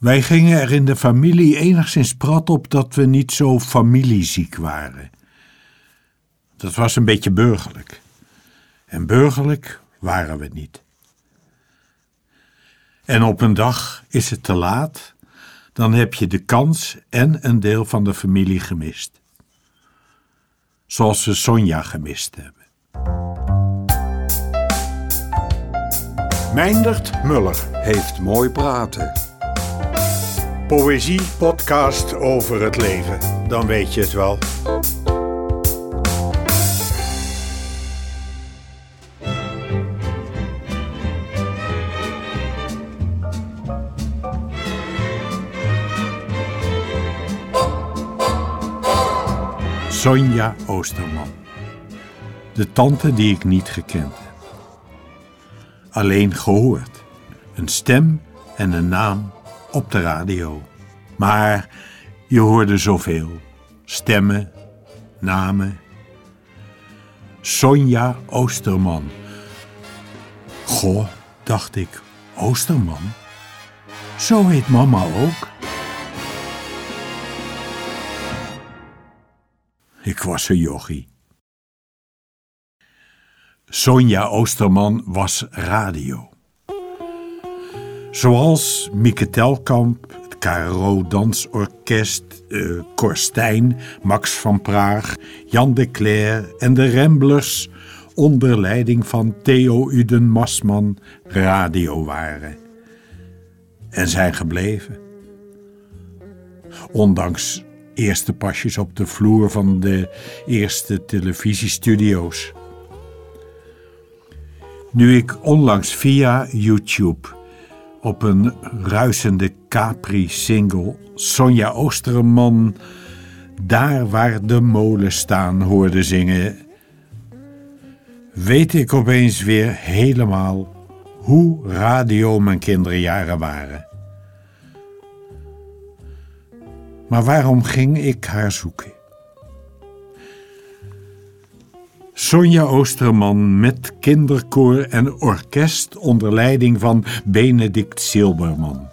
Wij gingen er in de familie enigszins prat op dat we niet zo familieziek waren. Dat was een beetje burgerlijk. En burgerlijk waren we niet. En op een dag is het te laat, dan heb je de kans en een deel van de familie gemist. Zoals we Sonja gemist hebben. Meindert Muller heeft mooi praten. Poëzie podcast over het leven, dan weet je het wel. Sonja Oosterman. De tante die ik niet gekend heb. Alleen gehoord. Een stem en een naam op de radio. Maar je hoorde zoveel. Stemmen, namen. Sonja Oosterman. Goh, dacht ik, Oosterman? Zo heet mama ook. Ik was een jochie. Sonja Oosterman was radio. Zoals Mieke Telkamp, het KRO Dansorkest, uh, Korstijn, Max van Praag, Jan de Cler en de Ramblers onder leiding van Theo Uden Masman radio waren. En zijn gebleven. Ondanks eerste pasjes op de vloer van de eerste televisiestudio's. Nu ik onlangs via YouTube op een ruisende Capri-single Sonja Oosterman daar waar de molen staan hoorde zingen, weet ik opeens weer helemaal hoe radio mijn kinderjaren waren. Maar waarom ging ik haar zoeken? Sonja Oosterman met kinderkoor en orkest onder leiding van Benedict Zilberman.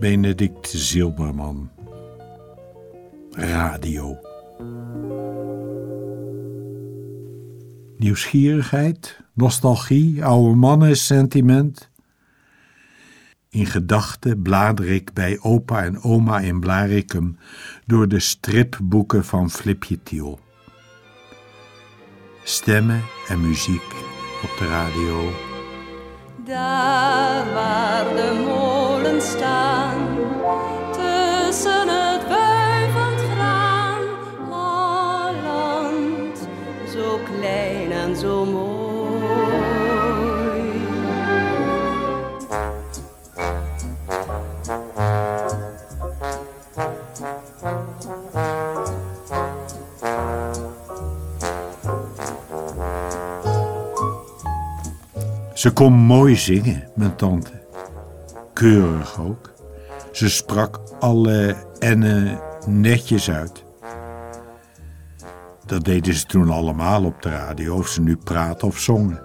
Benedict Zilberman. Radio. Nieuwsgierigheid, nostalgie, oude mannen, sentiment. In gedachten blader ik bij opa en oma in Blarikum door de stripboeken van Flipje Tiel. Stemmen en muziek op de radio. Daar waar de molen staan, tussen het wuivend graan, Holland, zo klein en zo mooi. Ze kon mooi zingen, mijn tante. Keurig ook. Ze sprak alle ennen netjes uit. Dat deden ze toen allemaal op de radio, of ze nu praten of zongen.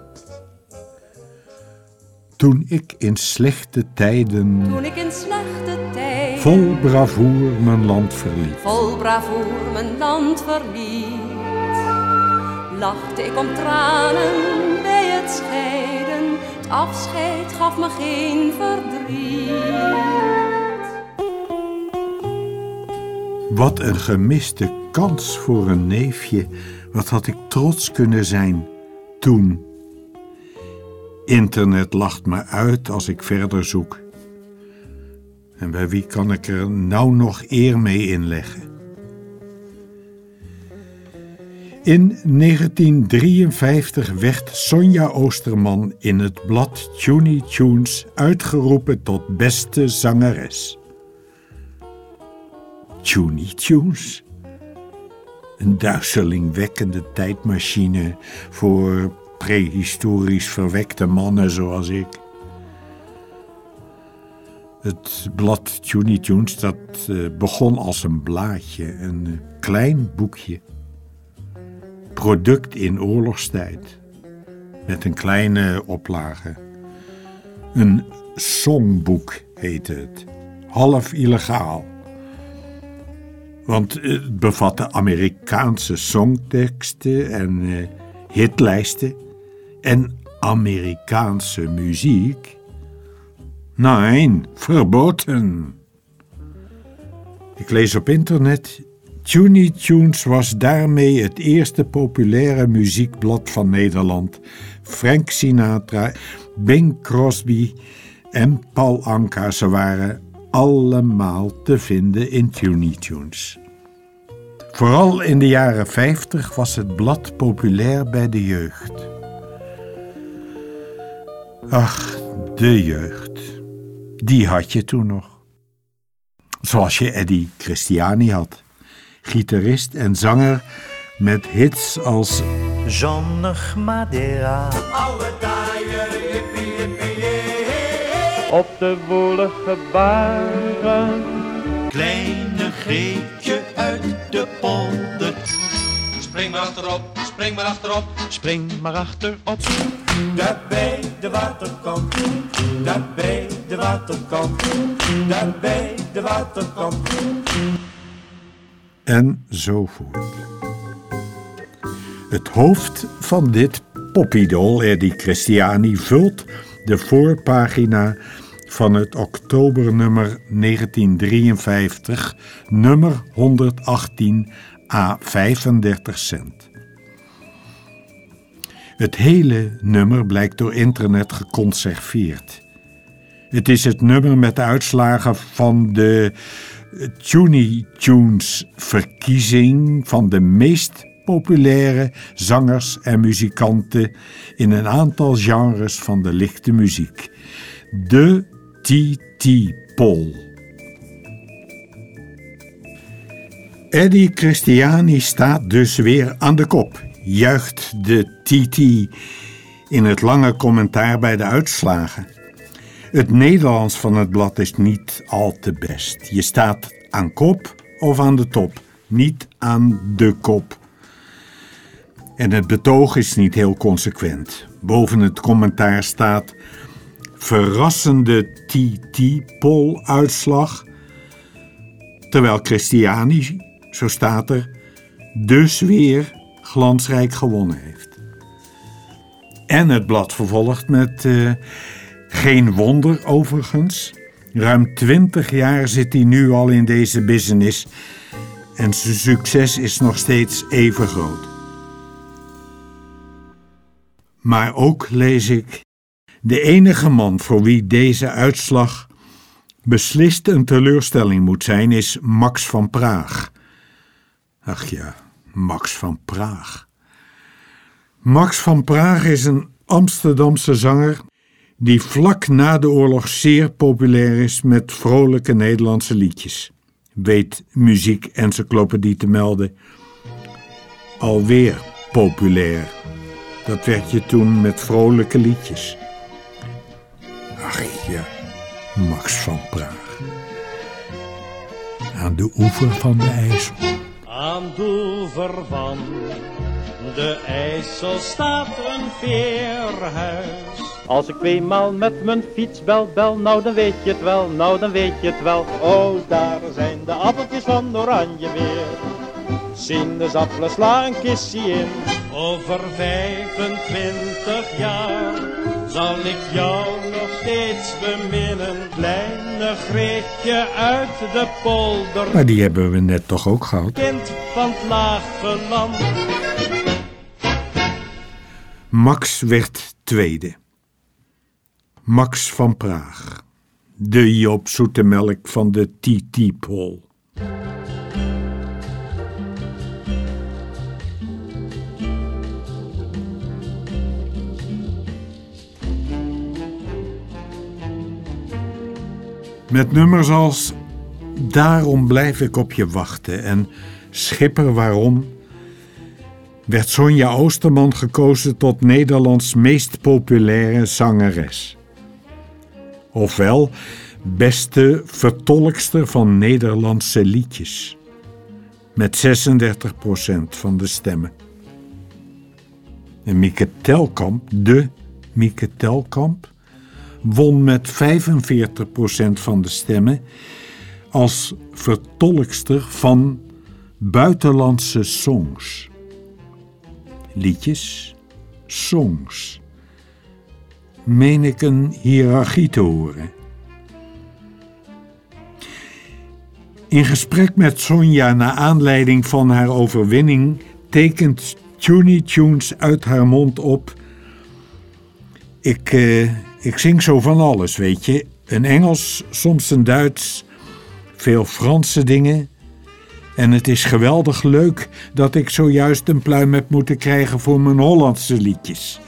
Toen ik in slechte tijden. Toen ik in slechte tijden. Vol bravoer mijn land verliet. Vol bravoer mijn land verliet. Lachte ik om tranen bij het scheiden afscheid gaf me geen verdriet. Wat een gemiste kans voor een neefje. Wat had ik trots kunnen zijn toen. Internet lacht me uit als ik verder zoek. En bij wie kan ik er nou nog eer mee inleggen? In 1953 werd Sonja Oosterman in het blad Tuny Tunes uitgeroepen tot beste zangeres. Tuny Tunes? Een duizelingwekkende tijdmachine voor prehistorisch verwekte mannen zoals ik. Het blad Tuny Tunes dat eh, begon als een blaadje, een klein boekje product in oorlogstijd. Met een kleine oplage. Een songboek heette het. Half illegaal. Want het bevatte Amerikaanse songteksten en uh, hitlijsten en Amerikaanse muziek. Nee, verboden. Ik lees op internet. Tuny Tunes was daarmee het eerste populaire muziekblad van Nederland. Frank Sinatra, Bing Crosby en Paul Anka, ze waren allemaal te vinden in Tuny Tunes. Vooral in de jaren 50 was het blad populair bij de jeugd. Ach, de jeugd. Die had je toen nog. Zoals je Eddie Christiani had. Gitarist en zanger met hits als Zonnig Madeira. Jippie, jippie, jee. Op de woelige baren. Kleine Greetje uit de polder. Spring maar achterop, spring maar achterop. Spring maar achterop. Daar bij de waterkant, daar bij de waterkant, daar bij de waterkant. En zo voort. Het hoofd van dit popidool, Eddie Christiani, vult de voorpagina van het oktobernummer 1953, nummer 118 a 35 cent. Het hele nummer blijkt door internet geconserveerd. Het is het nummer met de uitslagen van de Tuny Tunes verkiezing van de meest populaire zangers en muzikanten in een aantal genres van de lichte muziek. De TT Poll. Eddie Christiani staat dus weer aan de kop, juicht de TT in het lange commentaar bij de uitslagen. Het Nederlands van het blad is niet al te best. Je staat aan kop of aan de top, niet aan de kop. En het betoog is niet heel consequent. Boven het commentaar staat verrassende TT-poll-uitslag, terwijl Christiani, zo staat er, dus weer glansrijk gewonnen heeft. En het blad vervolgt met eh, geen wonder overigens. Ruim twintig jaar zit hij nu al in deze business en zijn succes is nog steeds even groot. Maar ook lees ik: de enige man voor wie deze uitslag beslist een teleurstelling moet zijn, is Max van Praag. Ach ja, Max van Praag. Max van Praag is een Amsterdamse zanger die vlak na de oorlog zeer populair is met vrolijke Nederlandse liedjes. Weet Muziek Encyclopedie te melden. Alweer populair. Dat werd je toen met vrolijke liedjes. Ach ja, Max van Praag. Aan de oever van de IJssel. Aan de oever van de IJssel staat een veerhuis. Als ik tweemaal met mijn fiets bel, bel, nou dan weet je het wel, nou dan weet je het wel. Oh, daar zijn de appeltjes van oranje weer. Sinaasappelen sla een kistje in. Over 25 jaar zal ik jou nog steeds beminnen. Kleine Greetje uit de polder. Maar die hebben we net toch ook gehad? Kind van het lage land. Max werd tweede. Max van Praag. De Joop Zoetemelk van de TT-pol. Met nummers als Daarom blijf ik op je wachten en Schipper waarom werd Sonja Oosterman gekozen tot Nederlands meest populaire zangeres. Ofwel beste vertolkster van Nederlandse liedjes. Met 36% van de stemmen. En Mieke Telkamp, de Mieke Telkamp, won met 45% van de stemmen als vertolkster van buitenlandse songs. Liedjes, songs. Meen ik een hiërarchie te horen. In gesprek met Sonja naar aanleiding van haar overwinning tekent Tuny Tunes uit haar mond op. Ik, eh, ik zing zo van alles, weet je. Een Engels, soms een Duits, veel Franse dingen. En het is geweldig leuk dat ik zojuist een pluim heb moeten krijgen voor mijn Hollandse liedjes.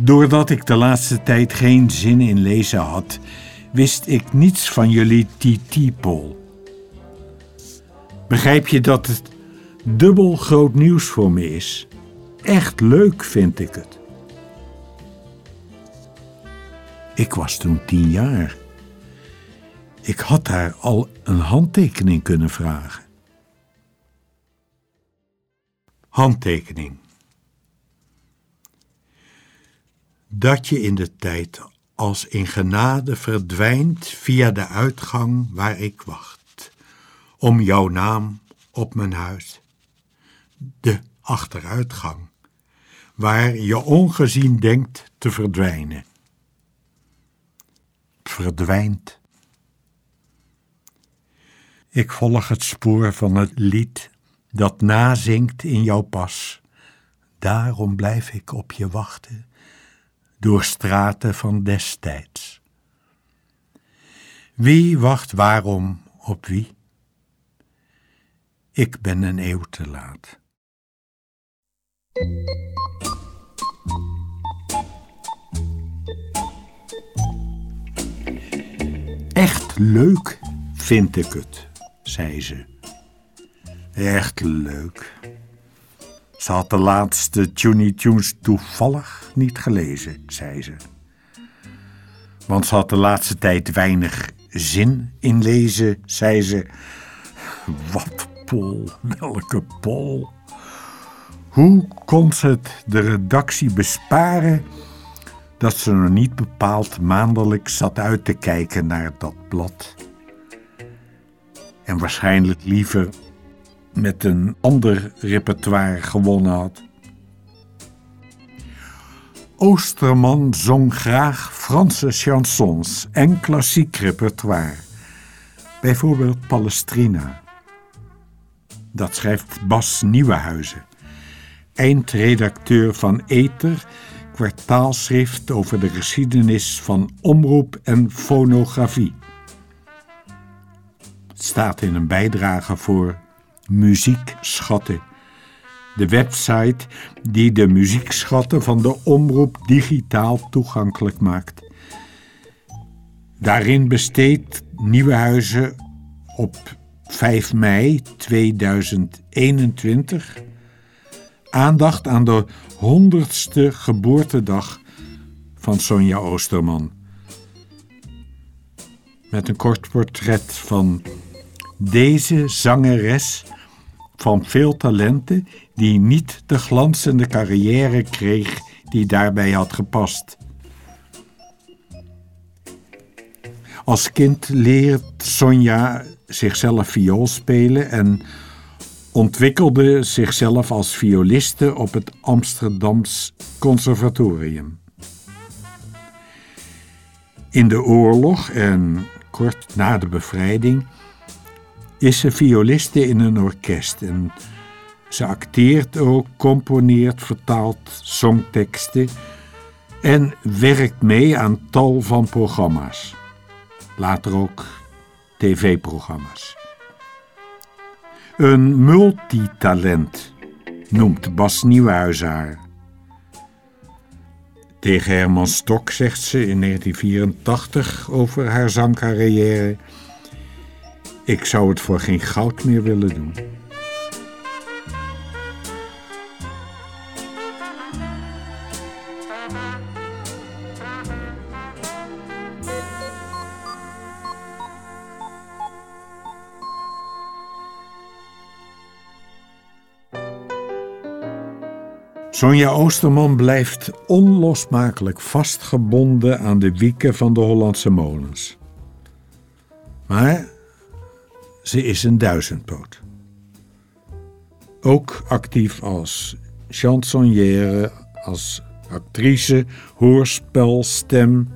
Doordat ik de laatste tijd geen zin in lezen had, wist ik niets van jullie TT-poll. Begrijp je dat het dubbel groot nieuws voor me is? Echt leuk vind ik het. Ik was toen tien jaar. Ik had haar al een handtekening kunnen vragen. Handtekening. Dat je in de tijd als in genade verdwijnt via de uitgang waar ik wacht, om jouw naam op mijn huis. De achteruitgang, waar je ongezien denkt te verdwijnen. Verdwijnt. Ik volg het spoor van het lied dat nazinkt in jouw pas. Daarom blijf ik op je wachten door straten van destijds. Wie wacht waarom op wie? Ik ben een eeuw te laat. Echt leuk vind ik het, zei ze. Echt leuk. Ze had de laatste Tuny Tunes toevallig niet gelezen, zei ze. Want ze had de laatste tijd weinig zin in lezen, zei ze. Wat pol, welke pol. Hoe kon ze het de redactie besparen dat ze nog niet bepaald maandelijk zat uit te kijken naar dat blad? En waarschijnlijk liever met een ander repertoire gewonnen had. Oosterman zong graag Franse chansons en klassiek repertoire, bijvoorbeeld Palestrina. Dat schrijft Bas Nieuwenhuizen, eindredacteur van Ether, kwartaalschrift over de geschiedenis van omroep en fonografie. Het staat in een bijdrage voor Muziekschatten. De website die de muziekschatten van de omroep digitaal toegankelijk maakt. Daarin besteedt Nieuwenhuizen op 5 mei 2021 aandacht aan de honderdste geboortedag van Sonja Oosterman. Met een kort portret van deze zangeres van veel talenten die niet de glanzende carrière kreeg die daarbij had gepast. Als kind leert Sonja zichzelf viool spelen en ontwikkelde zichzelf als violiste op het Amsterdams Conservatorium. In de oorlog en kort na de bevrijding is ze violiste in een orkest en ze acteert ook, componeert, vertaalt songteksten en werkt mee aan tal van programma's. Later ook tv-programma's. Een multitalent noemt Bas Nieuwhuis haar. Tegen Herman Stok zegt ze in 1984 over haar zangcarrière... Ik zou het voor geen goud meer willen doen. Sonja Oosterman blijft onlosmakelijk vastgebonden aan de wieken van de Hollandse molens. Maar ze is een duizendpoot. Ook actief als chansonnière, als actrice, hoorspel, stem.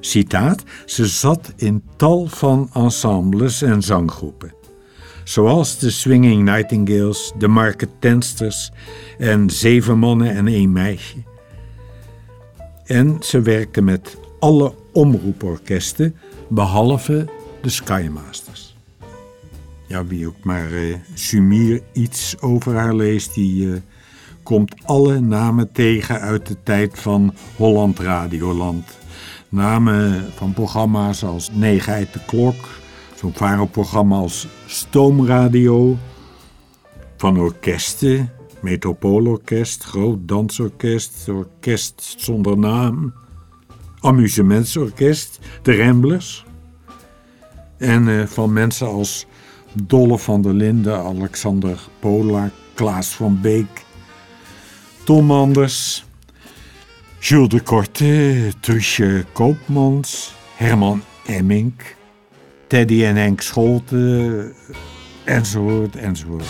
Citaat, ze zat in tal van ensembles en zanggroepen. Zoals de Swinging Nightingales, de Marketensters en Zeven Mannen en één Meisje. En ze werkte met alle omroeporkesten, behalve de Skymasters. Ja, wie ook maar uh, Sumier iets over haar leest, die uh, komt alle namen tegen uit de tijd van Holland Radioland. Namen van programma's als Negen uit de Klok, zo'n varenprogramma als Stoomradio, van orkesten, Metropoolorkest, Groot Dansorkest, Orkest zonder naam, Amusementsorkest, de Ramblers. En uh, van mensen als Dolle van der Linden, Alexander Pola, Klaas van Beek, Tom Anders, Jules de Korte, Trusje Koopmans, Herman Emmink, Teddy en Henk Scholte, enzovoort, enzovoort.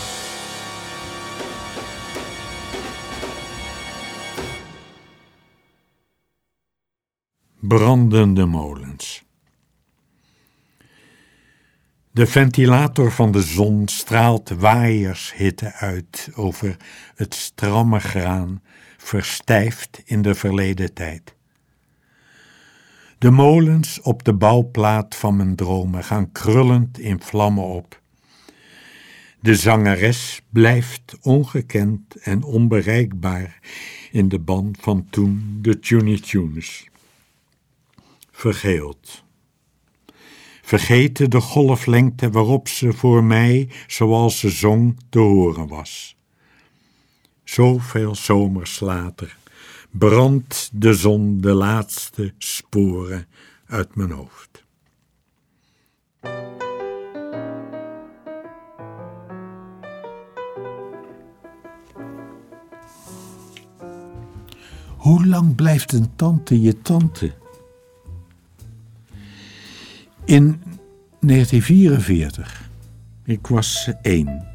Brandende molens. De ventilator van de zon straalt waaiershitte uit over het stramme graan, verstijfd in de verleden tijd. De molens op de bouwplaat van mijn dromen gaan krullend in vlammen op. De zangeres blijft ongekend en onbereikbaar in de band van toen de Tuny Tunes. Vergeeld vergeten de golflengte waarop ze voor mij, zoals ze zong, te horen was. Zoveel zomers later brandt de zon de laatste sporen uit mijn hoofd. Hoe lang blijft een tante je tante? In 1944. Ik was één.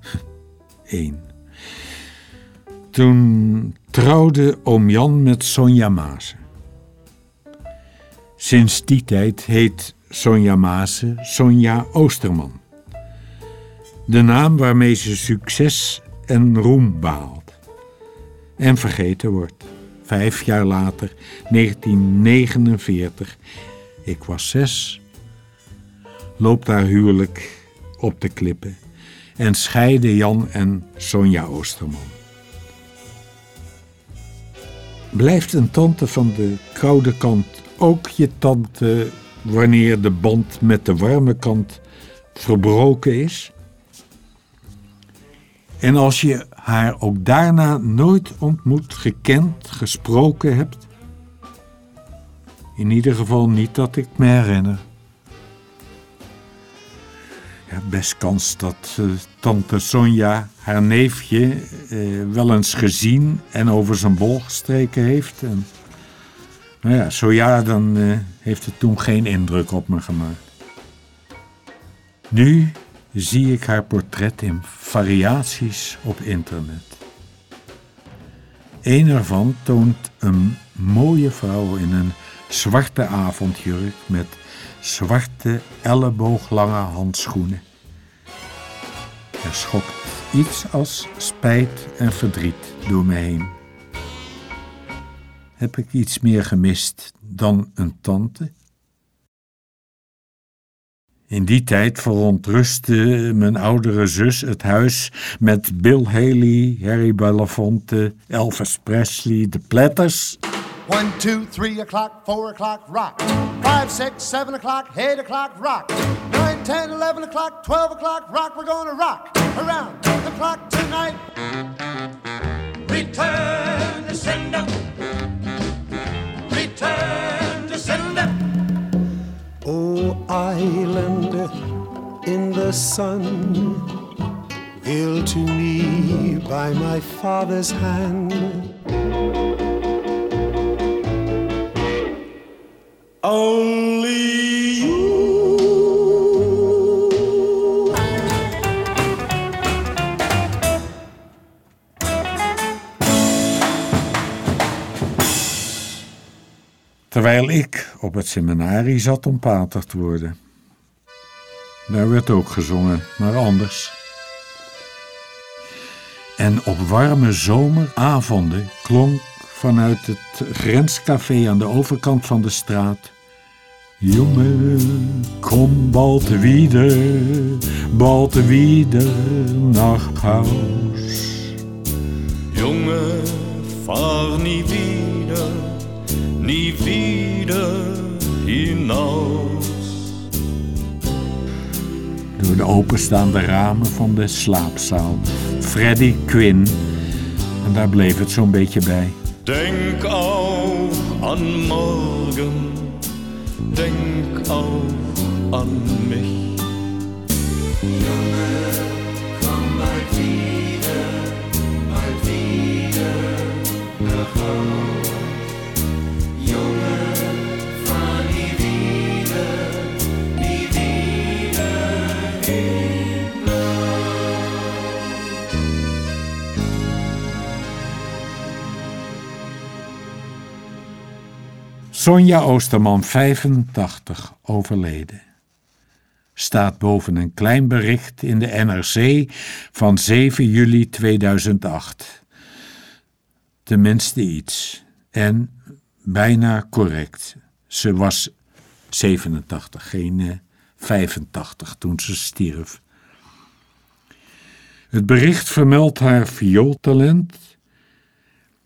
Eén. Toen trouwde oom Jan met Sonja Maase. Sinds die tijd heet Sonja Maase Sonja Oosterman. De naam waarmee ze succes en roem behaalt. En vergeten wordt. Vijf jaar later, 1949, ik was zes, loopt haar huwelijk op de klippen en scheiden Jan en Sonja Oosterman. Blijft een tante van de koude kant ook je tante wanneer de band met de warme kant verbroken is? En als je haar ook daarna nooit ontmoet, gekend, gesproken hebt? In ieder geval niet dat ik me herinner. Best kans dat uh, tante Sonja haar neefje uh, wel eens gezien en over zijn bol gestreken heeft. En, nou ja, zo ja, dan uh, heeft het toen geen indruk op me gemaakt. Nu zie ik haar portret in variaties op internet. Een ervan toont een mooie vrouw in een zwarte avondjurk met zwarte ellebooglange handschoenen. Er schokt iets als spijt en verdriet door me heen. Heb ik iets meer gemist dan een tante? In die tijd verontrustte mijn oudere zus het huis met Bill Haley, Harry Belafonte, Elvis Presley, de Platters. One, two, three o'clock, four o'clock, rock. Five, six, seven o'clock, eight o'clock, rock. Nine, ten, eleven o'clock, twelve o'clock, rock. We're gonna rock around the clock tonight. Return to sender. Return to sender. Oh, island in the sun, ill to me by my father's hand. Only you. Terwijl ik op het seminarie zat om pater te worden. Daar werd ook gezongen, maar anders. En op warme zomeravonden klonk vanuit het grenscafé aan de overkant van de straat. Jongen, kom bald wieder, bald wieder nach Haus. Junge, fahr nie wieder, nie wieder hinaus. Door de openstaande ramen van de slaapzaal. Freddy Quinn. En daar bleef het zo'n beetje bij. Denk auch an morgen, denk auch an mich. Junge, komm bald wieder, bald wieder nach Hause. Sonja Oosterman, 85, overleden. Staat boven een klein bericht in de NRC van 7 juli 2008. Tenminste iets. En bijna correct. Ze was 87, geen eh, 85 toen ze stierf. Het bericht vermeldt haar viooltalent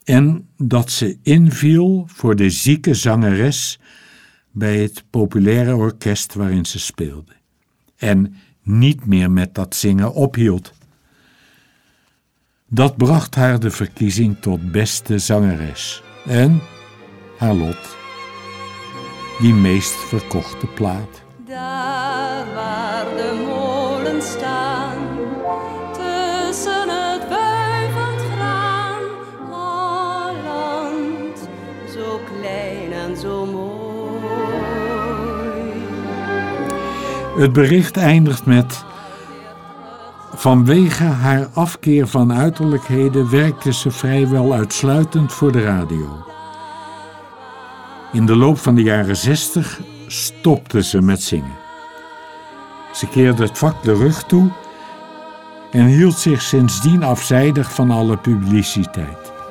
en dat ze inviel voor de zieke zangeres bij het populaire orkest waarin ze speelde. En niet meer met dat zingen ophield. Dat bracht haar de verkiezing tot beste zangeres en haar lot, die meest verkochte plaat. Daar waar de molen staan, Het bericht eindigt met. Vanwege haar afkeer van uiterlijkheden werkte ze vrijwel uitsluitend voor de radio. In de loop van de jaren zestig stopte ze met zingen. Ze keerde het vak de rug toe en hield zich sindsdien afzijdig van alle publiciteit.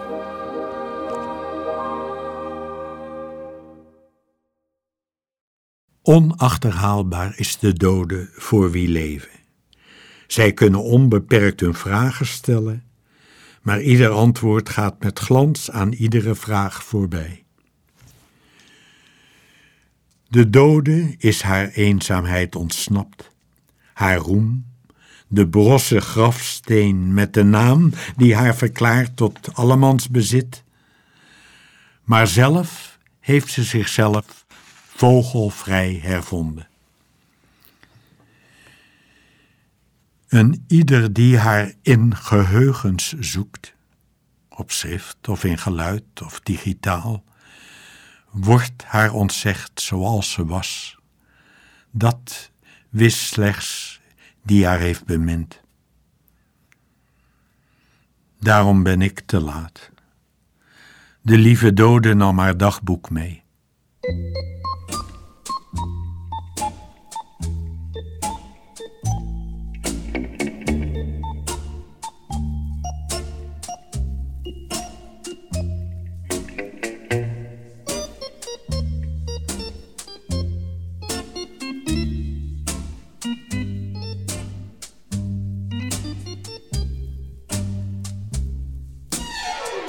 Onachterhaalbaar is de dode voor wie leven. Zij kunnen onbeperkt hun vragen stellen, maar ieder antwoord gaat met glans aan iedere vraag voorbij. De dode is haar eenzaamheid ontsnapt, haar roem, de brosse grafsteen met de naam die haar verklaart tot allemans bezit. Maar zelf heeft ze zichzelf vogelvrij hervonden. Een ieder die haar in geheugens zoekt, op schrift of in geluid of digitaal, wordt haar ontzegd zoals ze was. Dat wist slechts die haar heeft bemind. Daarom ben ik te laat. De lieve dode nam haar dagboek mee.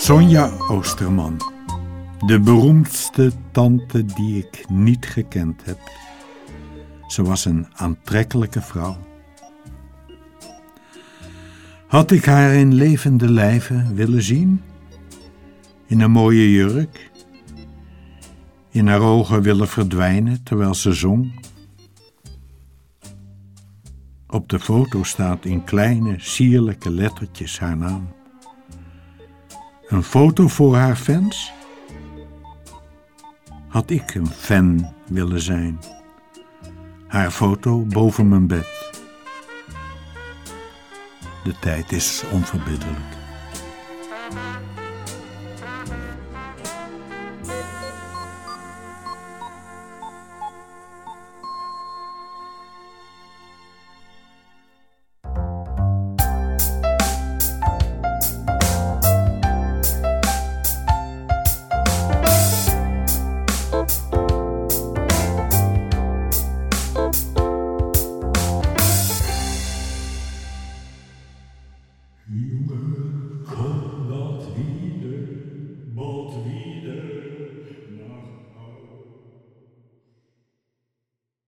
Sonja Oosterman, de beroemdste tante die ik niet gekend heb. Ze was een aantrekkelijke vrouw. Had ik haar in levende lijven willen zien? In een mooie jurk? In haar ogen willen verdwijnen terwijl ze zong? Op de foto staat in kleine, sierlijke lettertjes haar naam. Een foto voor haar fans? Had ik een fan willen zijn? Haar foto boven mijn bed. De tijd is onverbiddelijk.